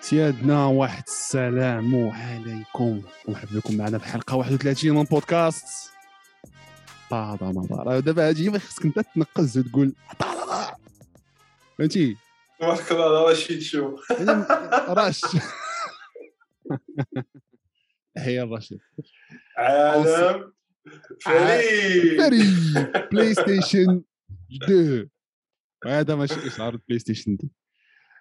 سيادنا واحد السلام عليكم. ومرحبا بكم معنا في حلقة 31 من بودكاست. طادا نظر دابا هادي خصك انت تنقز وتقول فهمتي؟ تبارك الله راه شي شو؟ يعني راش هي الرشيد. عالم فريد فري بلاي ستيشن 2 هذا ماشي إشعار البلاي ستيشن 2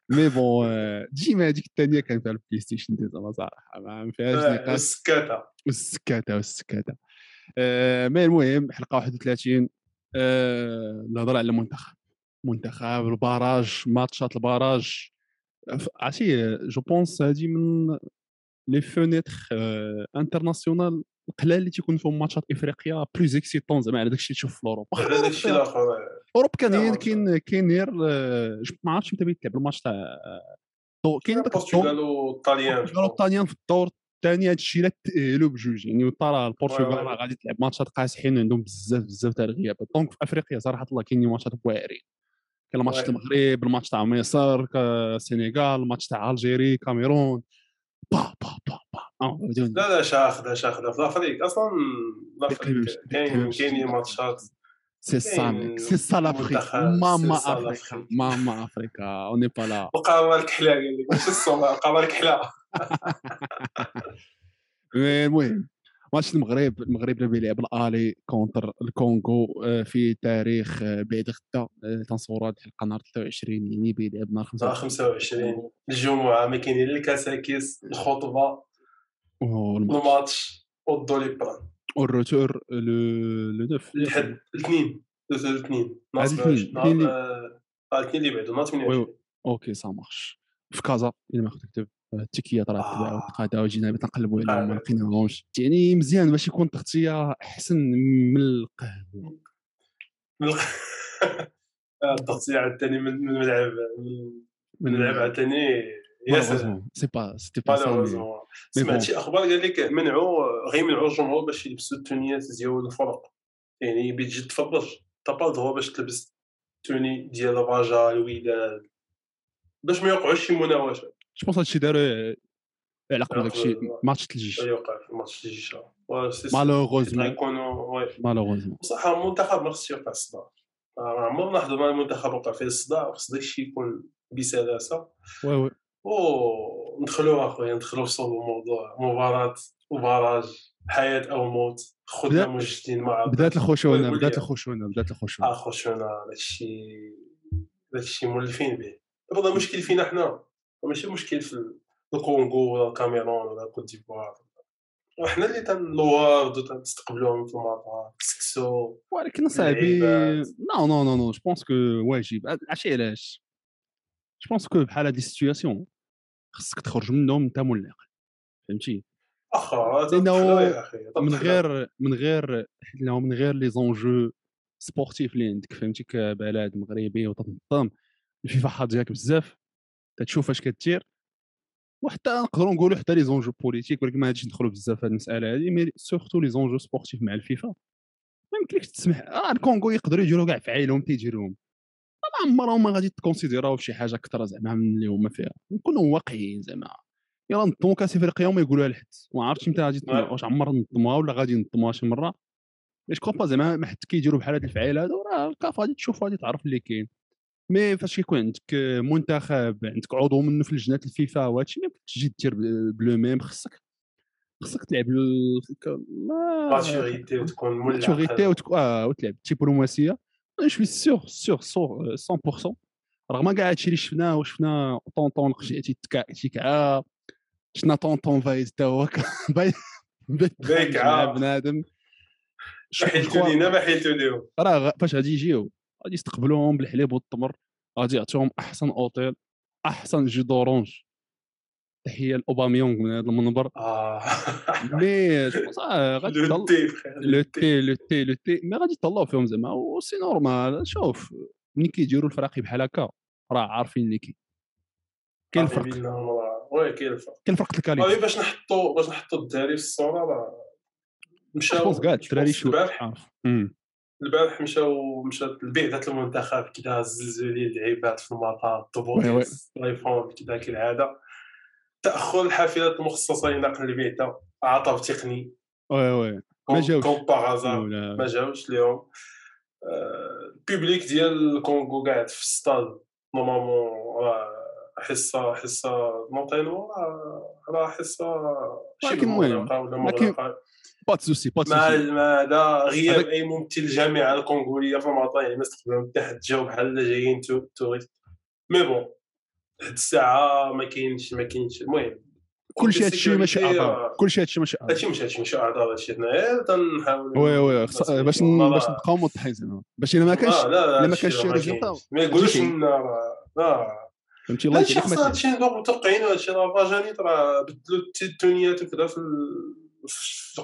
مي بون آه، ديما هذيك الثانية كان فيها البلاي ستيشن 2 زعما صراحة ما فيهاش نقاش والسكاته والسكاته آه مي المهم حلقة 31 آه نهضر على المنتخب. منتخب الباراج ماتشات الباراج عرفتي جو بونس هذه من لي فونيتر آه انترناسيونال القلال اللي تيكون فيهم ماتشات افريقيا بلوز اكسيتون زعما على داك الشيء تشوف في أوروبا. على داك الشيء الآخر اوروبا كان ما كاين كاين غير آه، ما عرفتش متى بيتلعب الماتش تاع آه، كاين داك البرتغال والطاليان البرتغال والطاليان في الدور الثاني هذا الشيء لا تاهلوا بجوج يعني وطرا البرتغال غادي تلعب ماتشات قاسحين عندهم بزاف بزاف تاع الغيابات. donc في أفريقيا صراحة الله كاينين ماتشات واعرين. كاين. تاع المغرب الماتش تاع مصر السنغال الماتش تاع Algérie Cameroun. با با با با. آه، لا لا شاخذه شاخذه في الأفريق أصلا الأفريق كاين. كاينين ماتشات. سي سا كاين ميك سي سا لافريك ماما افريكا. ماما افريكا اوني با لا وقع مالك حلا قال لك ماشي الصوم وقع مالك حلا المهم ماتش المغرب المغرب دابا يلعب الالي كونتر الكونغو في تاريخ آه، بعد غدا. آه، تنصوروا هاد الحلقة نهار 23 يعني بيلعب نهار نهار 25 25 الجمعة ما كاينين لا الكاساكيس الخطبه والماتش الماتش والدوليبران والروتور لو لو 9 الحد الاثنين الاثنين الاثنين، 27 الاثنين اللي- بعدو نهار وي 28 وي. أوكي سا مارش في كازا الا ما آه، التيكيات راه آه. تباعوا تقادا وجينا نقلبوا عليهم ما. لقيناهمش يعني مزيان باش يكون التغطيه احسن من القهوه التغطية عاوتاني من من الملعب من الملعب عاوتاني يا سلام c'est pas c'était pas malheureusement mais سمعت bon. شي أخبار قال لك منعوا غيمنعوا الجمهور باش يلبسوا التونيات ديال الفرق يعني بتجي تفرج t'as pas droit باش تلبس توني ديال الرجاء الوداد باش ما يوقعوش شي مناوشات je pense هادشي داروا على قبل داك الشيء آه. ماتش الجيش يوقع في الماتش ديال الجيشه malheureusement malheureusement بصح المنتخب ما خصش يوقع الصداع عمرنا حضرنا المنتخب وقع فيه الصداع خص داكشي يكون بسلاسه oui oui وندخلوا اخويا ندخلوا في صلب الموضوع. مباراة و barrage حياة أو موت. خدنا مجدين مع بدأت الخشونه بدأت الخشونه بدأت الخشونه اخو شونا داكشي داكشي مولفين به. هذا مشكل فينا حنا. ماشي مشكل في الكونغو ولا الكاميرون ولا كوت ديفوار. وحنا اللي تنلوارد وتنستقبلوهم في المطار. سكسو ولكن صاحبي. non non non non je pense que واجب. عرفتي علاش؟ je pense que بحال هاد les situations خصك تخرج منهم انت ملق فهمتي؟ اخا أخي؟ من. غير من غير لأنه من غير les enjeux sportifs اللي عندك فهمتي؟ كبلد مغربي وتنظم. الفيفا حاط ديالك بزاف. تتشوف اش كدير. وحتى نقدروا نقولوا حتى les enjeux politiques ولكن ما غاديش ندخلوا بزاف في هذه المسألة هذه mais surtout les enjeux sportifs مع الفيفا. ما يمكنلكش تسمح. آه الكونغو يقدروا يديروا كاع فعايلهم تيديروهم. ما عمرهم ما غادي تكونسيديراو بشي حاجة أكثر زعما من اللي هما فيها. نكونوا واقعيين زعما. يلا نظموا كاس إفريقيا وما يقولوها لحد. ما عرفتش متى غادي. واش عمر نظموها ولا غادي ينظموها شي مرة. باش كوبا زعما ما حد كيديروا بحال هاد الفعايل هادو. راه الكاف غادي تشوف غادي تعرف اللي كاين. مي فاش كيكون عندك منتخب عندك عضو منه في لجنة الفيفا وهادشي ما يمكنش تجي دير بلو ميم. خصك خصك تلعب ما ماتوريتي وتكون مولع ماتوريتي. آه وتلعب. دبلوماسيه جو سوي سيغ سيغ سور 100% رغم كاع هادشي اللي شفناه وشفنا طونطون القشيه تيتكا تيكعا شفنا طونطون فايز تا هو ك- باي بايكعة. مع بنادم حيلتو لينا ما حيلتو ليهم راه فاش غادي يجيو غادي يستقبلوهم بالحليب والتمر غادي يعطيهم احسن اوتيل احسن jus d'orange تحيه لاوباميونغ من هذا المنبر. آه. mais آه، غادي le thé le thé. le thé le thé. mais غادي يطلعوا فيهم زعما و c'est normal. شوف ملي كيديروا الفراقي بحال هكا راه عارفين اللي كاين. كاين الفرق. oui كاين الفرق. كاين الفرق ال qualité. صافي باش نحطوا باش نحطوا الدراري في الصورة راه مشاو كاع الدراري شو البارح عارف. أمم. البارح مشاو مشات لبعثه المنتخب كذا زلزولي اللعيبات في المطار. الطبوط الايفون كذا كالعاده تاخر الحافلات المخصصة لنقل البعثة عطب تقني وي وي. ما جاوش. ما جاوش ليهم آه، البيبليك ديال الكونغو قاعد في الستاد. نورمالمون راه حصة حصة مونتينو راه- حصة المهم، مغلقه ولا ولكن مغلقه pas de souci pas de souci مع هذا غياب أي ممثل الجامعة الكونغولية في المطار يعني ما استقبلهم حتى حد جاو بحال جايين tou- touristes mais bon لحد الساعة ما كاينش ما كاينش. المهم كلشي هادشي ماشي أعذار. راه- كلشي هادشي ماشي أعذار. هادشي مش هادشي ماشي أعذار هادشي حنايا. تنحاول oui oui باش باش نبقاو موضحين زعما. باش إلا ما كانش آه، لا لا إلا ما كانش شي résultat،. ما يقولوش لنا راه فهمتي الله خصنا ما هادشي متوقعين هادشي راه فاجانيت راه بدلوا الت- التونيات وكذا في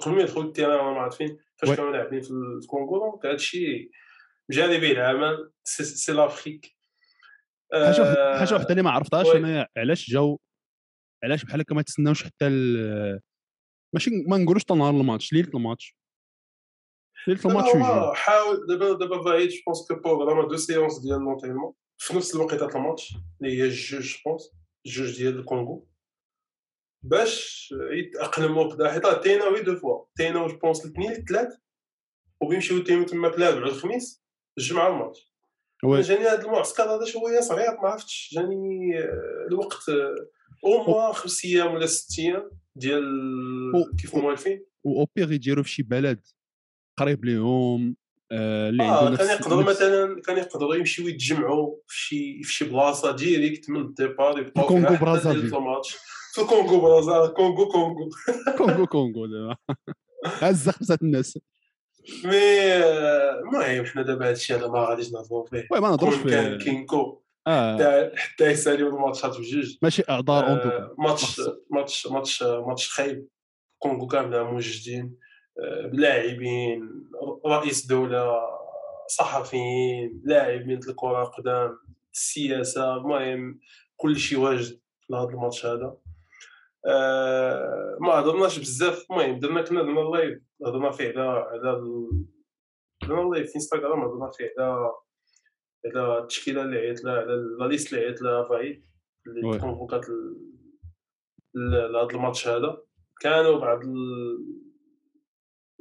قبل ما يدخلوا التيران ما عارفين فاش. كانوا لاعبين في الكونغو دونك هادشي جاري به العمل. سي لافريك. حاجة حاجة وحده اللي ما عرفتهاش. أنا علاش جاو علاش بحال هكا ما تسناوش حتى ال- ماشي ما نقولوش حتى نهار الماتش ليلة الماتش ليلة الماتش يجي هو حاول دابا دابا فايد جو بونس كو بروغرام دو سيونس ديال لونتينمون في نفس الوقيته الماتش اللي هي الجوج جو بونس الجوج ديال الكونغو باش يتأقلموا بدا حيت راه تيناو دو فوا تيناو جو بونس الاثنين الثلاث وبيمشيو تيمو تما الاربعاء والخميس الجمعه الماتش. جاني هذا المعسكر هذا شوية صغير ما عرفتش جاني آه، الوقت أو موا خمس أيام ولا ست أيام ديال كيف موالفين واوبيغ يديروا في شي بلد قريب ليهم آه، اللي نفس كان يقدروا مثلا كان يقدروا يمشيو يتجمعوا في شي في شي بلاصة ديريكت من الديبار يبقاو الكونغو فيها حتى برازافيل. في الكونغو برازا كونغو كونغو. كونغو كونغو زعما هز خمسة الناس. مي المهم حنا دابا هادشي أنا ما غاديش نهضروا فيه وي ما نهضروش كون كان في كينكو حتى حتى يساليو الماتشات بجوج ماشي اعذار اون ماتش. ماتش ماتش ماتش خايب كونغو كامله موجودين بلاعبين رئيس دوله صحفيين لاعبين الكره قدام السياسة المهم كل شيء واجد لهذا الماتش هذا آه، ما هضرناش بزاف المهم درنا كنا درنا live هضرنا فيه على على ال- درنا live في انستغرام هضرنا فيه على على التشكيلة اللي عيط لها على la liste اللي عيط لها وحيد اللي. convoqua لهذا الماتش هذا. كانوا بعض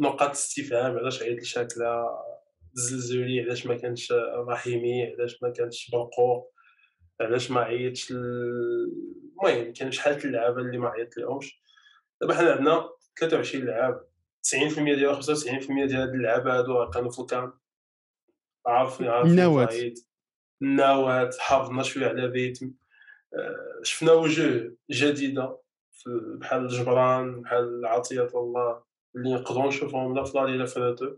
نقاط استفهام علاش عيط لشاكلة؟ الزلزولي علاش ما كانش رحيمي علاش ما كانش برقوق علاش ما عيطش المهم كان شحال اللعابه اللي ما عيط لهمش دابا حنا عندنا 23 لعاب. 90% ديال 95% ديال هاد اللعابة هادو راه كانوا في الكام عارفين عارفين النوات. حافظنا شوية على الريتم آه، شفنا وجوه جديدة بحال جبران بحال عطية الله اللي نقدروا نشوفهم لا في لا لا في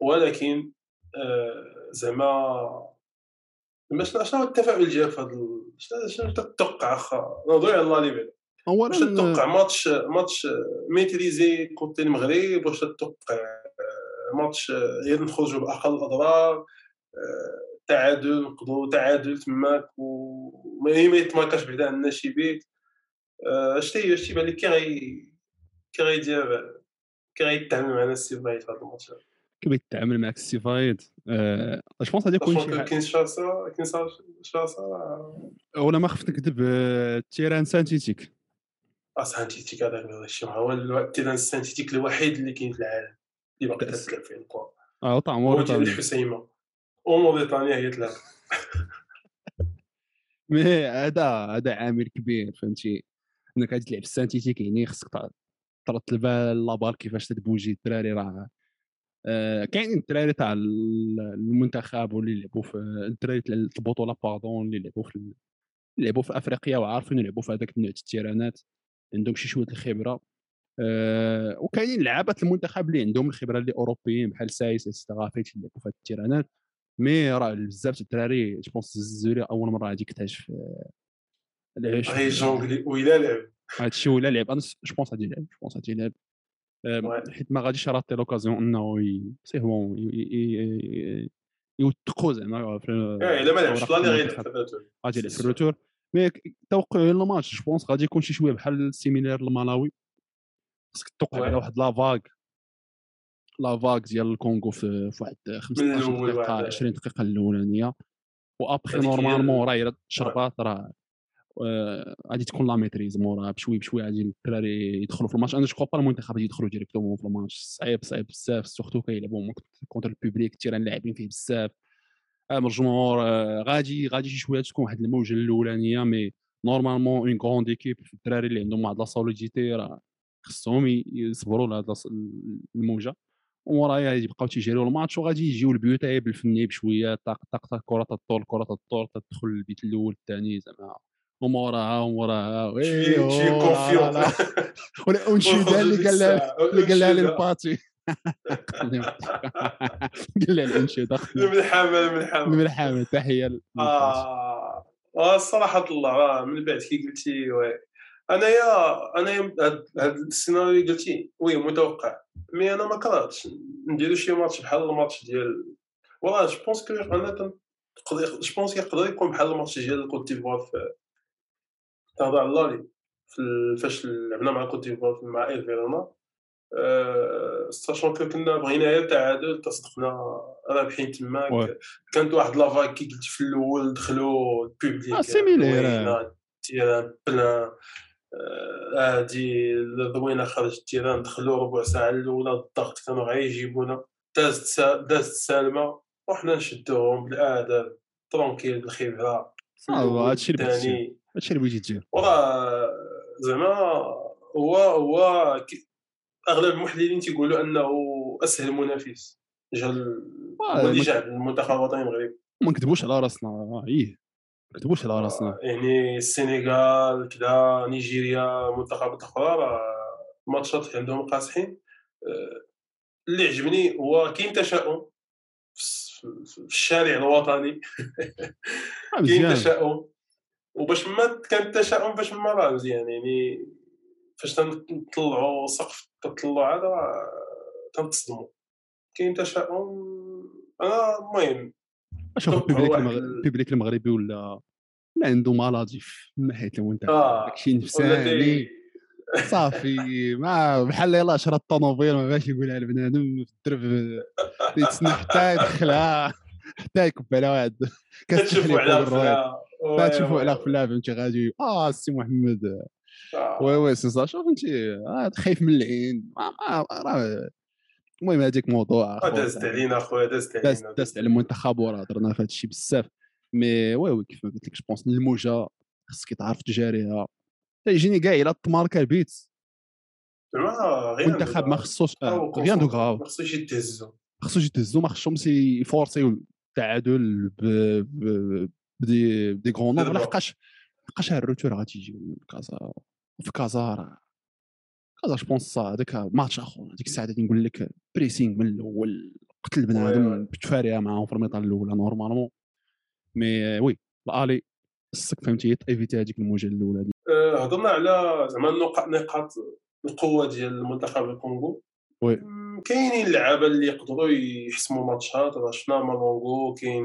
ولكن آه، زعما شنو شنو التفاؤل ديالك في هذا شنو تتوقع أخا؟ نهضروا على لا ليفل واش اولا تتوقع ماتش ماتش ميتريزي كوتي المغرب واش تتوقع آه، ماتش آه، غير نخرجوا بأقل الأضرار آه، تعادل نقضوا تعادل تماك وما ما يتماكاش بعدا عندنا شي بيت آه، اش تي اش تيبان لك كي غي كي غيدير كي غيتعامل معنا السي وحيد في هذا الماتش؟ كيف يتعامل معك السي وحيد؟ je pense غادي يكون شي حاجة- كينشاسا كينشاسا ولا ما خفت نكذب آه، terrain synthétique. synthétique هذاك الشيء هو ال terrain ال synthétique الوحيد اللي كاين في العالم. اللي باقي بس. تلعب فيه الكره آه طعم موريتانيا الحسيمة. وموريتانيا هي تلعب. مي هذا هذا عامل كبير فهمتي؟ إنك غادي تلعب السانتيتيك يعني خصك تع- ترتب لابار كيفاش تدبوجي الدراري راه. آه، كاينين الدراري تاع ال- المنتخب واللي لعبوا في الدراري تاع البطولة باردون اللي لعبوا في لعبوا في أفريقيا وعارفين يلعبوا في هذاك النوع التيرانات. عندهم شي شوية الخبرة آه، وكاينين لعابه المنتخب اللي عندهم الخبرة اللي أوروبيين بحال سايس استغافيت اللي في التيرانات. مي راه بزاف الدراري جو بونس الزوري أول مرة غادي يكتشف العيش غي جونغلي وإلا لعب. هذا الشيء ولا لعب. أنا جو بونس غادي يلعب جو بونس غادي يلعب. حيت ما غاديش راتي لوكازيون إنه سي بون يوثقوا زعما في إيه، إلا ما لعبش الريتور. غادي يلعب في ال retour mais ك- توقع ال match je pense غادي يكون شي شوية بحال similaire لمالاوي خصك توقع. على واحد la vague. la vague ديال الكونغو في واحد 15 الأول دقيقة واحد. 20 دقيقة الأولانية. و après normalement ال- راه إلا شربات راه آه، غادي تكون la maîtrise مورا بشوي بشوي غادي الدراري يدخلوا في الماتش. أنا جو با المنتخب غادي يدخلوا directement في الماتش. صعيب صعيب بزاف surtout كيلعبوا contre ال public ال terrain لاعبين فيه بزاف. آه، الجمهور آه، غادي غادي شي شوية تكون واحد الموجة الأولانية mais normalement en grande équipe الدراري اللي عندهم واحد la solidité راه خصهم يصبروا لهاد الموجة. غادي يبقاو تيجريو الماتش وغادي يجيو البيوت بالفني بشوية طاق طاق طاق كرة تطول كرة تطول تدخل البيت الأول الثاني زعما. وموراها وموراها شي كونفيون اللي قال اللي قال لها للباتي قال لها الانشيده من الحامل من الحامل من الحامل تحية آه. الصراحه الله من بعد كي قلتي وي أنايا أنايا هاد السيناريو اللي قلتي وي متوقع. مي أنا ما كرهتش نديرو شي ماتش بحال الماتش ديال والله جو بونس كو أنا جو بونس يقدر يكون بحال الماتش ديال كوت ديفوار في تهضر على لالي فاش لعبنا مع كوت ديفوار مع اير فيرونا ساشون كو كنا بغينا غير التعادل تصدقنا رابحين تماك. كانت واحد لافاك كي قلت في الأول دخلوا البوبليك آه سيميلير تيران بلان هادي الضوينه خرجت التيران دخلوا ربع ساعة الأولى الضغط كانوا غيجيبونا دازت دازت سالمة وحنا نشدوهم بالاداب ترونكيل بالخبرة. صافا هادشي اللي بغيتي هادشي اللي بغيتي دير وراه زعما هو هو أغلب المحللين تيقولوا أنه أسهل منافس جا هو اللي جا المنتخب الوطني المغربي. ما نكذبوش على راسنا. إيه. كتبوش على راسنا. يعني السنغال كذا نيجيريا منتخبات أخرى راه الماتشات عندهم قاصحين. اللي عجبني هو كاين تشاؤم في الشارع الوطني. آه، كاين تشاؤم. وباش ما كان التشاؤم باش ما راه مزيان. يعني فاش تنطلعوا سقف التطلع هذا تنتصدموا كاين تشاؤم أنا المهم شوف البيبليك المغربي ولا لا عنده مالادي في ناحيه المنتخب آه. داكشي نفساني صافي ما بحال يلاه شرا الطوموبيل ما بغاش يقولها لبنادم في الدرب يتسنى حتى يدخلها حتى يكب على واحد كتشوفوا على تشوفوا على فلا فهمتي غادي آه السي محمد. وي وي سي صافي فهمتي آه، خايف من العين راه المهم هذيك موضوع آه، دازت علينا أخويا دازت علينا دازت على المنتخب وراه هضرنا في هذا الشيء بزاف. مي وي وي كيف ما قلت لك جو بونس الموجه خصك تعرف تجاريها. تيجيني كاع الا تماركا البيت المنتخب ما خصوش غيان دو غاف ما خصوش يتهزوا خصوش يتهزوا ما خصهمش يفورسيو التعادل بدي بدي غون نومبر لحقاش لحقاش الروتور غادي يجي كازا في كازا راه كازا جو بونس هذاك ماتش اخر ديك الساعة غادي نقول لك بريسينغ من الأول قتل بنادم بتفاريها معاهم في الميطال الأولى نورمالمون مي وي الالي خصك فهمتي ايفيتي هذيك الموجة الأولى أه، هضرنا على زعما نقاط القوة ديال المنتخب الكونغو. oui. كاينين اللعابة اللي يقدروا يحسموا ماتشات راه شفنا مالونغو كاين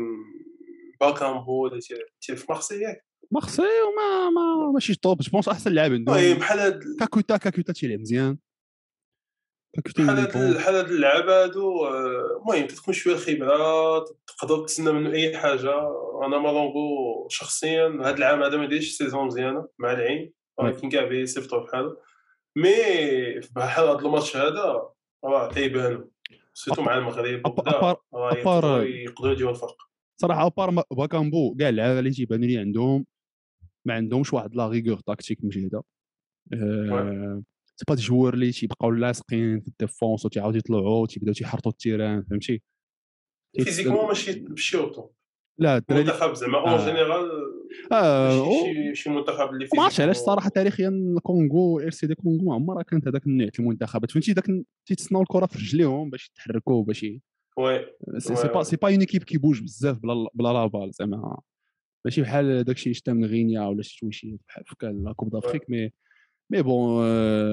باكامبو اللي تير في مارسي ياك مارسي وما ما ماشي top je pense أحسن لاعب عندهم. المهم بحال هاد كاكوتا كاكوتا تيلعب مزيان. بحال هاد بحال هاد اللعابه هادو المهم كتكون شوية خبرة تقدر تسنى منه أي حاجة. أنا مالونغو شخصيا هاد العام هذا ما دايرش saison مزيانة مع العين. ولكن كاع بيصيفطو بحاله mais بحال هاد الماتش هذا راه تيبانو surtout مع المغرب راه يقدروا يديروا الفرق. صراحة à part باكامبو كاع اللعابة اللي تيبانوا لي عندهم ما عندهمش واحد la rigueur tactique مجهده c'est pas des joueurs اللي تيبقاو لاصقين في ال défense وتيعاودوا يطلعوا تيبداو تيحرطوا ال terrain فهمتي؟ physiquement ماشي ماشي au top لا الدراري المنتخب زعما en général آه شي شي منتخب اللي ما عرفتش علاش الصراحه تاريخيا الكونغو RDC كونغو ما عمرها كانت هذاك النوع المنتخبات. فهمتي؟ داك تيتصناو الكرة في رجليهم باش يتحركوا باش oui c'est pas c'est pas une équipe qui bouge بزاف بلا بلا la balle زعما. ماشي بحال داك الشيء شتا من غينيا ولا شي شي بحال في la Coupe d'Afrique mais mais bon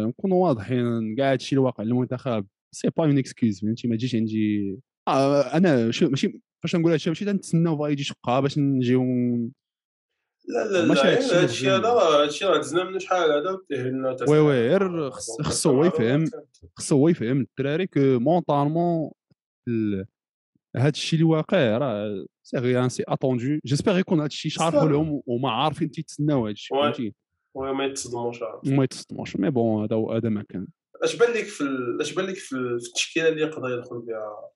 نكونوا واضحين كاع هادشي اللي واقع للمنتخب c'est pas une excuse فهمتي؟ ما تجيش عندي آه أنا شو ماشي فاش نقول هادشي ماشي تنتسناو فا يجي شقة باش نجيو لا لا لا هادشي هذا هادشي راه دزنا منه شحال هذا oui oui غير خصو هو يفهم خصو هو يفهم الدراري que mentalement هاد الشيء اللي واقع راه c'est rien c'est attendu j'espère يكون هادشي شارحوا لهم وما عارفين تيتسناو هادشي. فهمتي oui ما يتصدموش. وما يتصدموش mais bon هذا هذا ما كان اش بان لك في اش بان لك في ال- في التشكيله اللي يقدر يدخل بها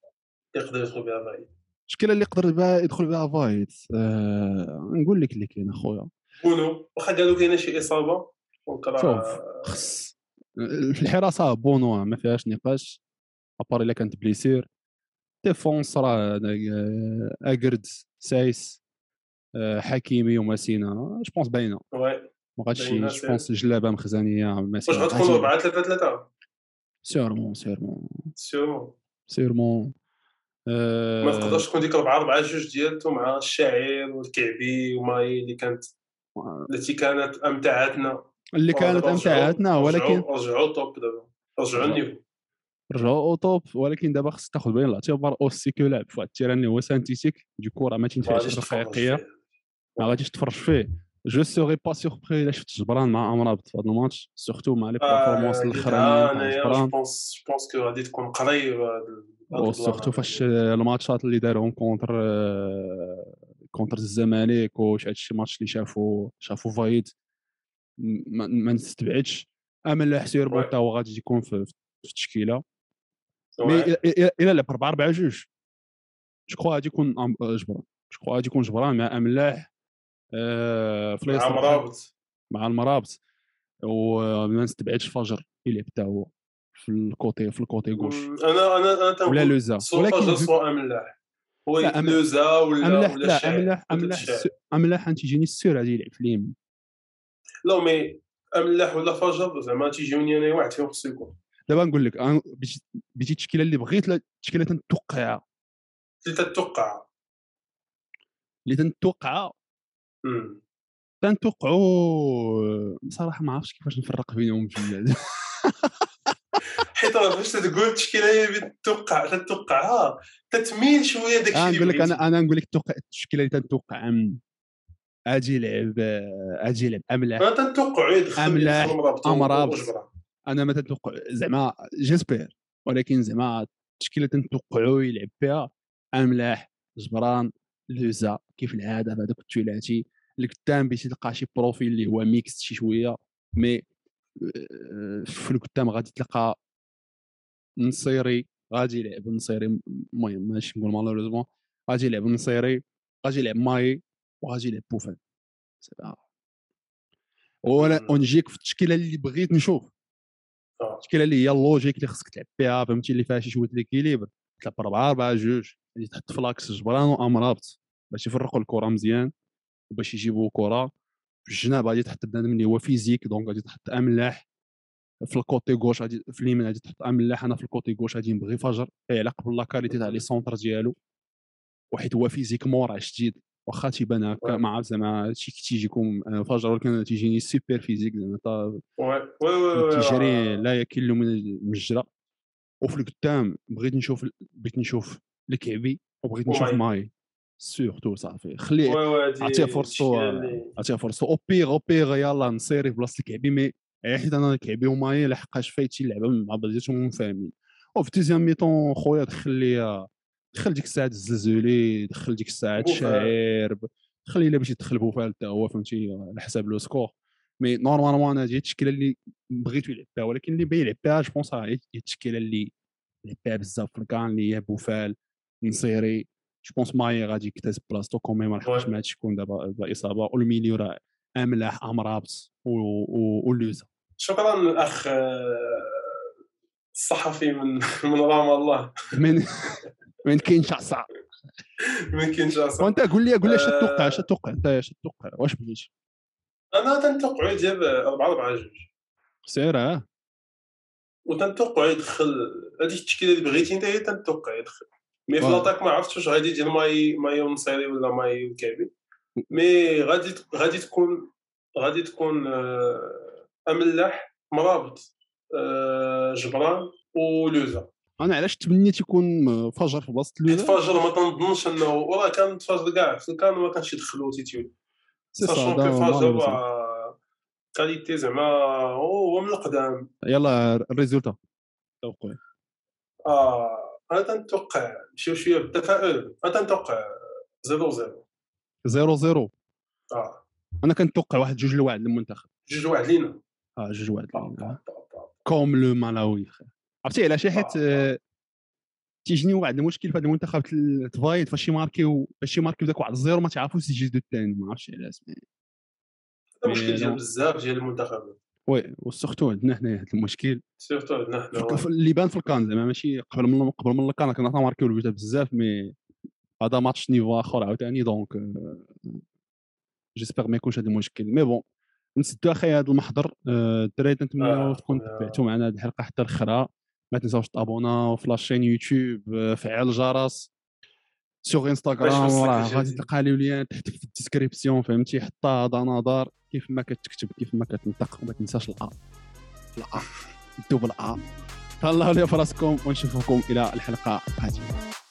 يقدر يدخل بها باي الشكله اللي يقدر بها يدخل بها فايت آه نقول لك اللي كاين اخويا بونو واخا قالوا كاينة شي اصابه شوف خص الحراسه بونو ما فيهاش نقاش à part الا كانت blessure défense راه آه، اكرد سايس آه، حكيمي وماسينا je pense باينة. ما غاديش je pense جلابة مخزنية واش ماسينا غتكونوا 4 3 3 sûrement sûrement sûrement sûrement ما آه، تقدرش تكون ديك 4 4 جوج ديالته مع الشاعر والكعبي وماي اللي كانت التي كانت أمتعتنا. اللي كانت أمتعتنا ولكن رجعوا- رجعوا top دابا رجعوا ال niveau. رجعوا au top ولكن دابا خصك تاخذ بعين الاعتبار aussi que لعب في واحد ال terrain اللي هو synthétique. du coup راه ما ما تينفعش غاديش تفرج حقيقيه فيه. ما غاديش تفرج فيه. je serai pas surpris إلا شفت جبران مع امرابط في هذا ال match surtout مع les performances آه، الأخرانيين تاع انايا je جبران. pense pense que غادي تكون قريب و surtout ال plan. فاش الماتشات اللي دارهم contre contre الزمالك وش هادشي ماتش اللي شافوا شافوا فايد. ما, نستبعدش. امل حسير. peut-être هو غادي يكون في, في التشكيله mais إلا لعب 4 4 جوج. je crois غادي يكون جبران je crois غادي يكون جبران مع أملاح آه، في مع اليسار مرابط مع المرابط. وما نستبعدش فجر يلعب حتى هو في ال côté في ال côté gauche أنا أنا أنا ولا لوزا. ولكن فجر في- سوا أملاح. هو لوزا ولا أملاح ولا لا أملاح أملاح أملاح تيجيني السير غادي يلعب في اليمين لا mais أملاح ولا فجر زعما تيجيوني أنا واحد فيهم خصو يكون. دابا نقول لك بيجي التشكيله اللي بغيت التشكيله تنتوقعها اللي تتوقع اللي تنتوقعها. تنتوقعوا. بصراحه ما عرفتش كيفاش نفرق بينهم بجوج حيت راه فاش تقول التشكيله هي تتوقع تتوقعها تتميل شوية أنا اللي نقول لك. أنا أنا نقول لك التشكيله اللي تنتوقع. أجي يلعب أجي يلعب املاح تنتوقع يدخل أملاح، يدخل مرابط أمرابط. وجبران أنا ما تنتوقع زعما j'espère ولكن زعما التشكيله تنتوقعوا يلعب فيها أملاح جبران لوزا كيف العادة بهذاك الثلاثي القدام باش تلقى شي profil اللي هو mix شي شوية mais آه، في القدام غادي تلقى نصيري غادي يلعب نصيري المهم ماشي نقول malheureusement غادي يلعب نصيري غادي يلعب ماي وغادي يلعب بوفان. ولا مم. ونجيك في التشكيلة اللي بغيت نشوف. التشكيله اللي هي ال logique اللي خصك تلعب فيها فهمتي اللي فيها شي شوية l'équilibre تلعب 4 4 جوج. اللي تحط ف l'axe جبران وامرابط باش يفرقوا الكره مزيان وباش يجيبوا كره في الجناب غادي تحط بنادم اللي هو physique donc غادي تحط أملاح في ال côté gauche غادي في اليمين غادي تحط أملاح أنا في ال côté gauche غادي نبغي فجر. إيه، على قبل la qualité تاع les centres ديالو. وحيت هو physique مورع شديد. واخا تيبان هكا. ما عرفت زعما شي تيجيكم آه، فجر ولكن تيجيني super physique زعما تيجري. لا ياكل من المجرى وفي القدام بغيت نشوف بغيت نشوف الكعبي وبغيت نشوف. ماي surtout صافي خليه عطيه اللي- عطيه فرصتو au pire au pire يلا نصيري في بلاصة الكعبي mais إيه، حيت أنا الكعبي وماي لحقاش فايتين اللعبه مع بعضياتهم فاهمين وفي deuxième mi-temps خويا دخل لي دخل ديك الساعة الزلزولي دخل ديك الساعة. الشاعر خلي إلا باش يدخل بوفال حتى هو فهمتي على حساب le score. mais normalement أنا هذه التشكيلة اللي بغيتو يلعب بها ولكن اللي بغى يلعب بها je pense هي التشكيلة اللي لعب بها بزاف في ال CAN اللي هي بوفال نصيري. je pense ماي غادي يكتسب بلاصتو كومي ما لحقش هادشي يكون دابا؟ إصابة وال milieu راه أملاح امرابط ولوزا شكرا الاخ الصحفي من من رام الله. من من كينشاسا من كينشاسا وانت قول لي قول لي اش آه. تتوقع اش تتوقع؟ انت اش تتوقع؟ واش بغيتي أنا تنتوقع يجيب 4 4 جوج. سير آه. وتنتوقع يدخل. هذيك التشكيلة اللي بغيتي انت هي تنتوقع يدخل. mais في. l'attaque ما عرفتش واش غادي يدير ماي ماي ونصيري ولا ماي وكعبي mais غادي غادي تكون غادي تكون آه، أملاح مرابط. جبران ولوزا أنا علاش تمنيت يكون فجر في بلاصه حيت لوزا فجر ما تنظنش أنه وراه كان فجر كاع في الكان ما كانش يدخلو titulaire sachant que فجر. آه، qualité زعما هو من القدام. يلا ال résultat. توقع. آه أنا تنتوقع نمشيو شوية بالتفاؤل. أنا تنتوقع 0 0 0 0 آه. أنا كنتوقع واحد جوج لواحد للمنتخب. جوج واحد لينا. آه جوج واحد با- لينا. comme le Malawi عرفتي علاش حيت تيجيني واحد المشكل في هذا المنتخب تفايض فاش يماركيو فاش يماركيو داك واحد ال zéro ما تعرفوش يجيدو الثاني ما عرفتش علاش هذا مشكل ديال. بزاف ديال المنتخبات oui و surtout عندنا حنايا هذا المشكل surtout عندنا حنا اللي بان في الكان زعما ماشي قبل من قبل من الكان كنا تماركيو البيوت بزاف mais هذا match niveau آخر عاوتاني donc j'espère ما يكونش هذا المشكل mais bon نسدو أخي هذا المحضر آه، الدراري نتمنوا آه، تكون خويا. تبعتوا معنا هذه الحلقة حتى الاخرى ما تنساوش تابوناو في la chaîne YouTube آه، فعل الجرس. sur Instagram راه. غادي تلقى les liens تحت في ال description فهمتي؟ حتى هذا نظر كيف ما كتكتب كيف ما كتنطق وما تنساش الأ. الأ. double a تهلاو لي فراسكم ونشوفكم إلى الحلقة القادمة.